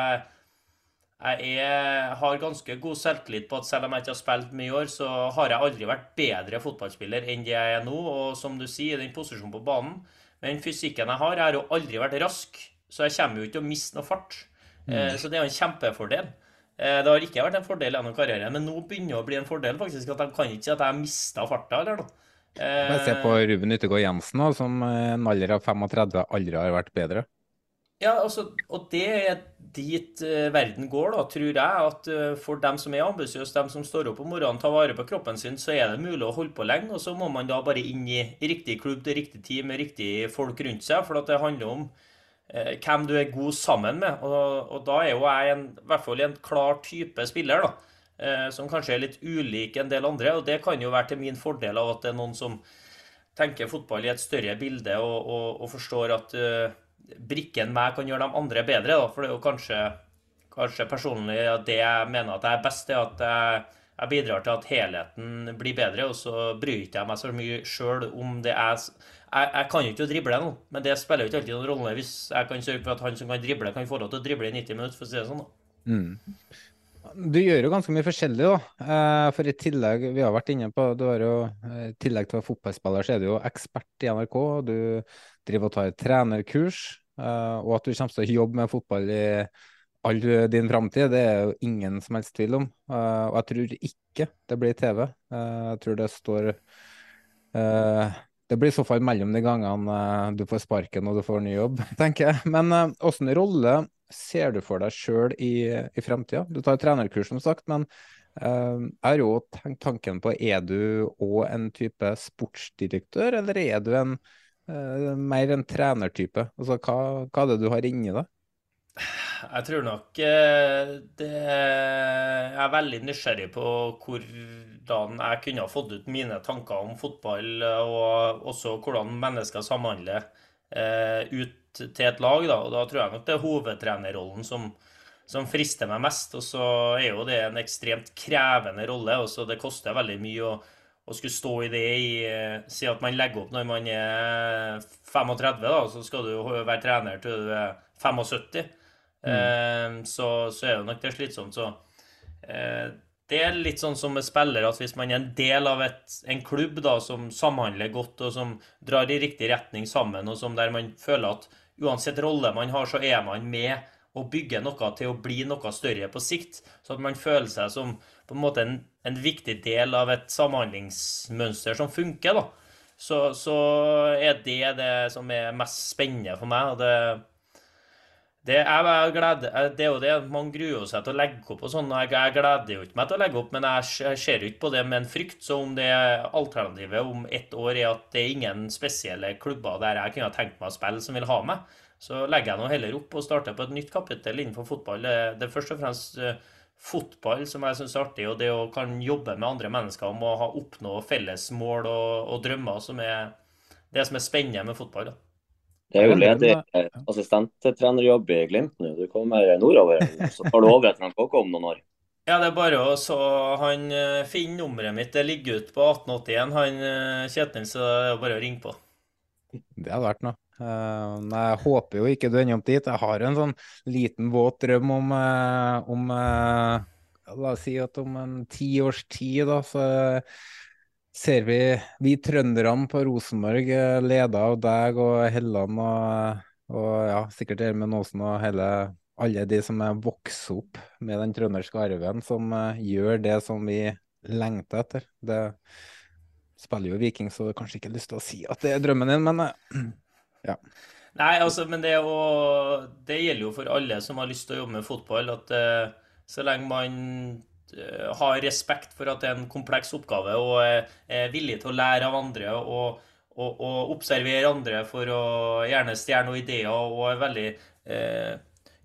Jeg er, har ganske god selvtillit på at selv om jeg ikke har spilt mye i år, så har jeg aldri vært bedre fotballspiller enn det jeg er nå. Og som du sier, den posisjonen på banen Med den fysikken jeg har, jeg har jo aldri vært rask, så jeg kommer jo ikke til å miste noe fart. Mm. Eh, så det er jo en kjempefordel. Eh, det har ikke vært en fordel gjennom karrieren, men nå begynner det å bli en fordel faktisk at de kan ikke si at jeg har mista farta. eller noe. Eh, se på Ruben Yttergård Jensen, som en alder av 35 aldri har vært bedre. Ja, altså, og det er dit uh, verden går, da, tror jeg. At uh, for dem som er ambisiøse, dem som står opp om morgenen, tar vare på kroppen sin, så er det mulig å holde på lenge. Og så må man da bare inn i riktig klubb til riktig tid med riktig folk rundt seg. For det handler om eh, hvem du er god sammen med. Og, og da er jo jeg en, i hvert fall en klar type spiller, da. som kanskje er litt ulik en del andre. Og det kan jo være til min fordel av at det er noen som tenker fotball i et større bilde og, og, og forstår at brikken meg kan gjøre de andre bedre. Da. For det er jo kanskje, kanskje personlig det jeg mener at jeg er best, er at jeg, jeg, bidrar til at helheten blir bedre. Og så bryr ikke jeg meg så mye sjøl om det er jeg, jeg, kan jo ikke drible nå, men det spiller jo ikke alltid noen rolle hvis jeg kan sørge for at han som kan drible, kan få lov til å drible i 90 minutter, for å si det sånn. da. Mm. Du gjør jo ganske mye forskjellig, da. Eh, for i tillegg, vi har vært inne på, du har jo, i tillegg til å være fotballspiller, så er du jo ekspert i NRK. Du driver og tar trenerkurs. Eh, og at du kommer til å jobbe med fotball i all din framtid, det er jo ingen som helst tvil om. Uh, og jeg tror ikke det blir TV. Uh, jeg tror det står Det blir i så fall mellom de gangene du får sparken og du får ny jobb, tenker jeg. Men åssen rolle ser du for deg sjøl i, i fremtida? Du tar trenerkurs, som sagt, men jeg har jo tenkt tanken på er du òg en type sportsdirektør, eller er du en mer en trenertype? Altså, hva, hva er det du har inni deg? Jeg tror nok eh, det Jeg er veldig nysgjerrig på hvordan jeg kunne ha fått ut mine tanker om fotball, og også hvordan mennesker samhandler eh, ut til et lag. Da. Og da tror jeg nok det er hovedtrenerrollen som, som frister meg mest. Og så er jo det en ekstremt krevende rolle. og så Det koster veldig mye å, å skulle stå i det i Si at man legger opp når man er 35, da, så skal du være trener til du er 75. Mm. Eh, så, så, er det nok det slitsomt. Så eh, det er litt sånn som med spillere, at hvis man er en del av et, en klubb da, som samhandler godt, og som drar i riktig retning sammen, og som der man føler at uansett rolle man har, så er man med og bygger noe til å bli noe større på sikt. Så at man føler seg som på en måte en, en viktig del av et samhandlingsmønster som funker. da. Så, så er det det som er mest spennende for meg. og det det er, glede, det er jo det, Man gruer seg til å legge opp og sånn. Jeg, jeg gleder jo ikke meg til å legge opp, men jeg ser jo ikke på det med en frykt. Så om det alternativet om ett år er at det er ingen spesielle klubber der jeg kunne tenkt meg å spille, som vil ha meg, så legger jeg nå heller opp og starter på et nytt kapittel innenfor fotball. Det, det er først og fremst uh, fotball som jeg syns er artig, og det å kan jobbe med andre mennesker om å ha oppnå felles mål og, og drømmer, som er det som er spennende med fotball. da. Det er jo ledig assistenttrenerjobb i Glimt nå. Du kommer nordover, så tar du over etter KK om noen år. Ja, det er bare å så Han eh, finner nummeret mitt. Det ligger ute på 1881, han eh, Kjetil, så det er bare å ringe på. Det hadde vært noe. Uh, jeg håper jo ikke du ender opp dit. Jeg har en sånn liten våt drøm om, uh, om uh, La oss si at om en ti års tid, da, så ser vi vi trønderne på Rosenborg, eh, leda av deg og Helland og, og ja, sikkert Ermen Aasen og hele, alle de som er vokst opp med den trønderske arven, som gjør det som vi lengter etter. Det spiller jo Viking, så du kanskje ikke lyst til å si at det er drømmen din, men ja. Nei, altså, men det, å, det, gjelder jo for alle som har lyst til å jobbe med fotball, at uh, så lenge man uh, har respekt for at det er en kompleks oppgave og er villig til å lære av andre og, og, og observere andre for å gjerne stjele noen ideer og er veldig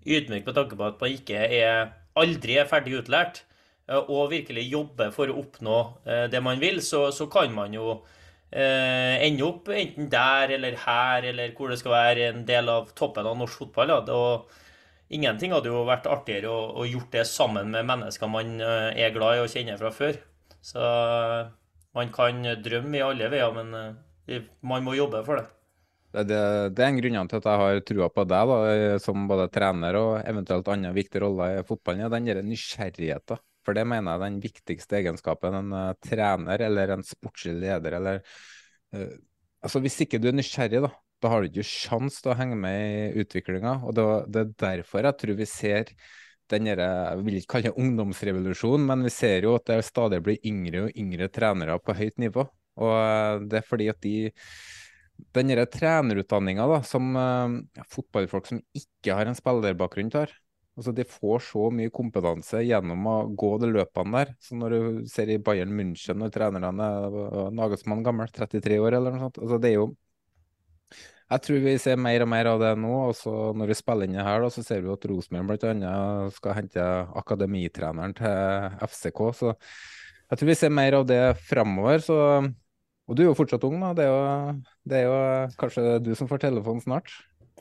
ydmyk med tanke på at man ikke er, aldri er ferdig utlært, og virkelig jobber for å oppnå det man vil, så, så kan man jo ende opp enten der eller her, eller hvor det skal være en del av toppen av norsk fotball. Ja. Og, Ingenting hadde jo vært artigere å, å gjort det sammen med mennesker man eh, er glad i og kjenner fra før. Så eh, man kan drømme i alle veier, men eh, man må jobbe for det. Det, det, det er en grunn til at jeg har trua på deg da, som både trener og eventuelt andre viktige roller i fotballen. Ja, den nysgjerrigheten. For det mener jeg er den viktigste egenskapen en uh, trener eller en sportslig leder eller uh, Altså Hvis ikke du er nysgjerrig, da, da har du ikke sjans til å henge med i utviklinga. Og det, det, er derfor jeg tror vi ser den jeg vil ikke kalle det ungdomsrevolusjon, men vi ser jo at det stadig blir yngre og yngre trenere på høyt nivå. Og eh, det er fordi at de den trenerutdanninga som uh, fotballfolk som ikke har en spillerbakgrunn tar, altså de får så mye kompetanse gjennom å gå de løpene der. Så når du ser i Bayern München, når trenerne er Nagelsmann gammel, 33 år eller noe sånt altså det er jo jeg tror vi ser mer og mer av det nå. og så Når vi spiller inn det her, da, så ser vi at Rosenborg bl.a. skal hente akademitreneren til FCK. Så jeg tror vi ser mer av det framover. Og du er jo fortsatt ung, da. Det er jo, det er jo kanskje du som får telefonen snart?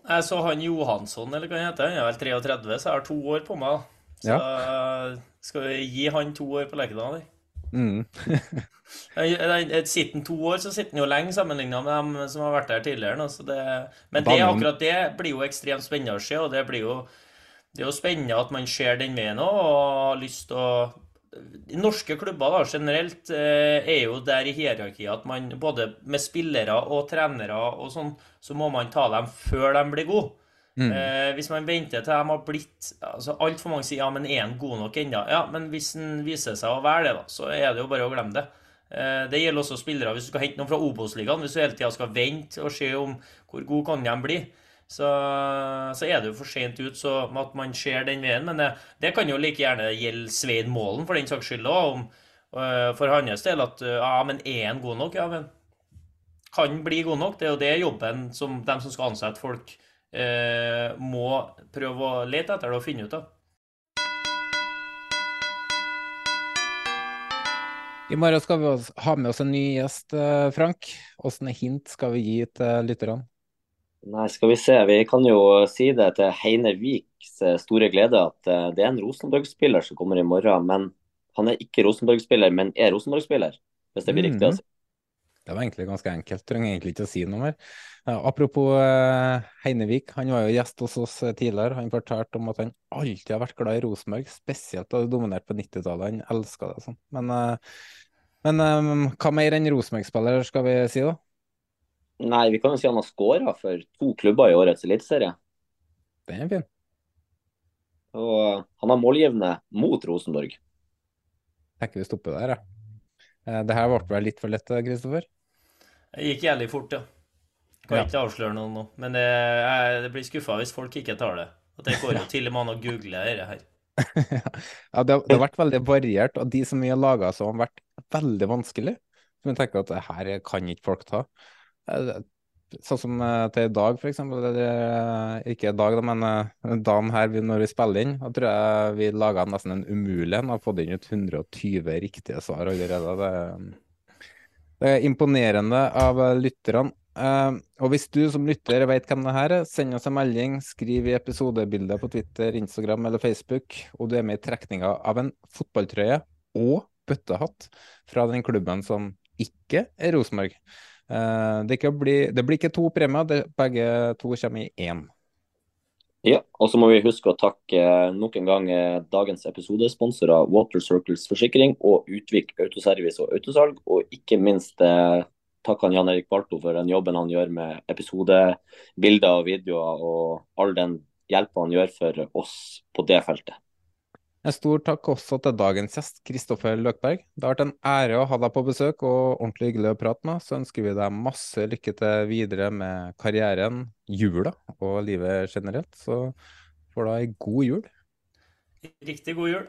Jeg så han Johansson, eller hva han heter. Han er vel 33, så jeg har to år på meg. Så ja. skal vi gi han to år på Lerkendal? Mm. sitter han to år, så sitter han jo lenge sammenligna med dem som har vært der tidligere. Det, men det, akkurat det blir jo ekstremt spennende å se, og det blir jo det er jo spennende at man ser den veien òg, og har lyst til å Norske klubber da, generelt eh, er jo der i hierarkiet at man både med spillere og trenere og sånn, så må man ta dem før de blir gode. Mm. Eh, hvis man venter til de har blitt altså Altfor mange sier ja, men er han god nok ennå? Ja, men hvis han viser seg å være det, da, så er det jo bare å glemme det. Eh, det gjelder også spillere hvis du skal hente noen fra Obos-ligaen. Hvis du hele tida skal vente og se om hvor god kan de bli så, så, er det jo for sent ut så at man ser den veien. Men det, det kan jo like gjerne gjelde Svein Målen for den saks skyld òg. Uh, for hans del at uh, ja, men er han god nok? Ja, men kan bli god nok. Det er jo det jobben som de som skal ansette folk, uh, må prøve å lete etter det og finne ut av. I morgen skal vi ha med oss en ny gjest, Frank. Hvilke hint skal vi gi til lytterne? Nei, skal vi se. Vi kan jo si det til Heine Viks eh, store glede at eh, det er en Rosenborg-spiller som kommer i morgen. Men han er ikke Rosenborg-spiller, men er Rosenborg-spiller. Hvis det blir mm -hmm. riktig å si. Det var egentlig ganske enkelt. Trenger egentlig ikke å si noe mer. apropos uh, Heinevik, han var jo gjest hos oss tidligere. Han fortalte om at han alltid har vært glad i Rosenborg, spesielt da det dominerte på 90-tallet. Han elska det sånn. Men, men hva mer enn Rosenborg-spiller skal vi si, da? Nei, vi kan jo si han har skåra for to klubber i årets eliteserie. Det er fin. Og han har målgivende mot Rosenborg. Tenker vi stopper der, ja. Eh, det her ble vel litt for lett, Kristoffer? Det gikk jævlig fort, ja. Kan ja. ikke avsløre noe nå. Men det, jeg, det blir skuffa hvis folk ikke tar det. At det går jo til og med an å google dette her. ja, det har, det har, vært veldig variert, og de som vi har laga, har vært veldig vanskelig. Som jeg tenker at det her kan ikke folk ta. Eh, sånn som eh, til i dag, f.eks. Ikke i dag, men eh, dagen her når vi spiller inn, da tror jeg vi laga nesten en umulig en. Har fått inn ut 120 riktige svar allerede. Det, det er imponerende av lytterne. Uh, og hvis du som lytter vet hvem det her er, send oss en melding, skriv i episodebildet på Twitter, Instagram eller Facebook, og du er med i trekninga av en fotballtrøye og bøttehatt fra den klubben som ikke er Rosenborg. Uh, det, blir, det, blir, ikke to premier, det, begge to kommer i én. Ja, og så må vi huske å takke eh, nok en gang eh, dagens episodesponsorer Water Circles Forsikring og Utvik Autoservice og Autosalg. Og ikke minst eh, takke han Jan Erik Balto for den jobben han gjør med episodebilder og videoer, og all den hjelpa han gjør for oss på det feltet. En stor takk også til dagens gjest, Kristoffer Løkberg. Det har vært en ære å ha deg på besøk, og ordentlig hyggelig å prate med. Så ønsker vi deg masse lykke til videre med karrieren, jula og livet generelt. Så får du ha ei god jul. Riktig god jul.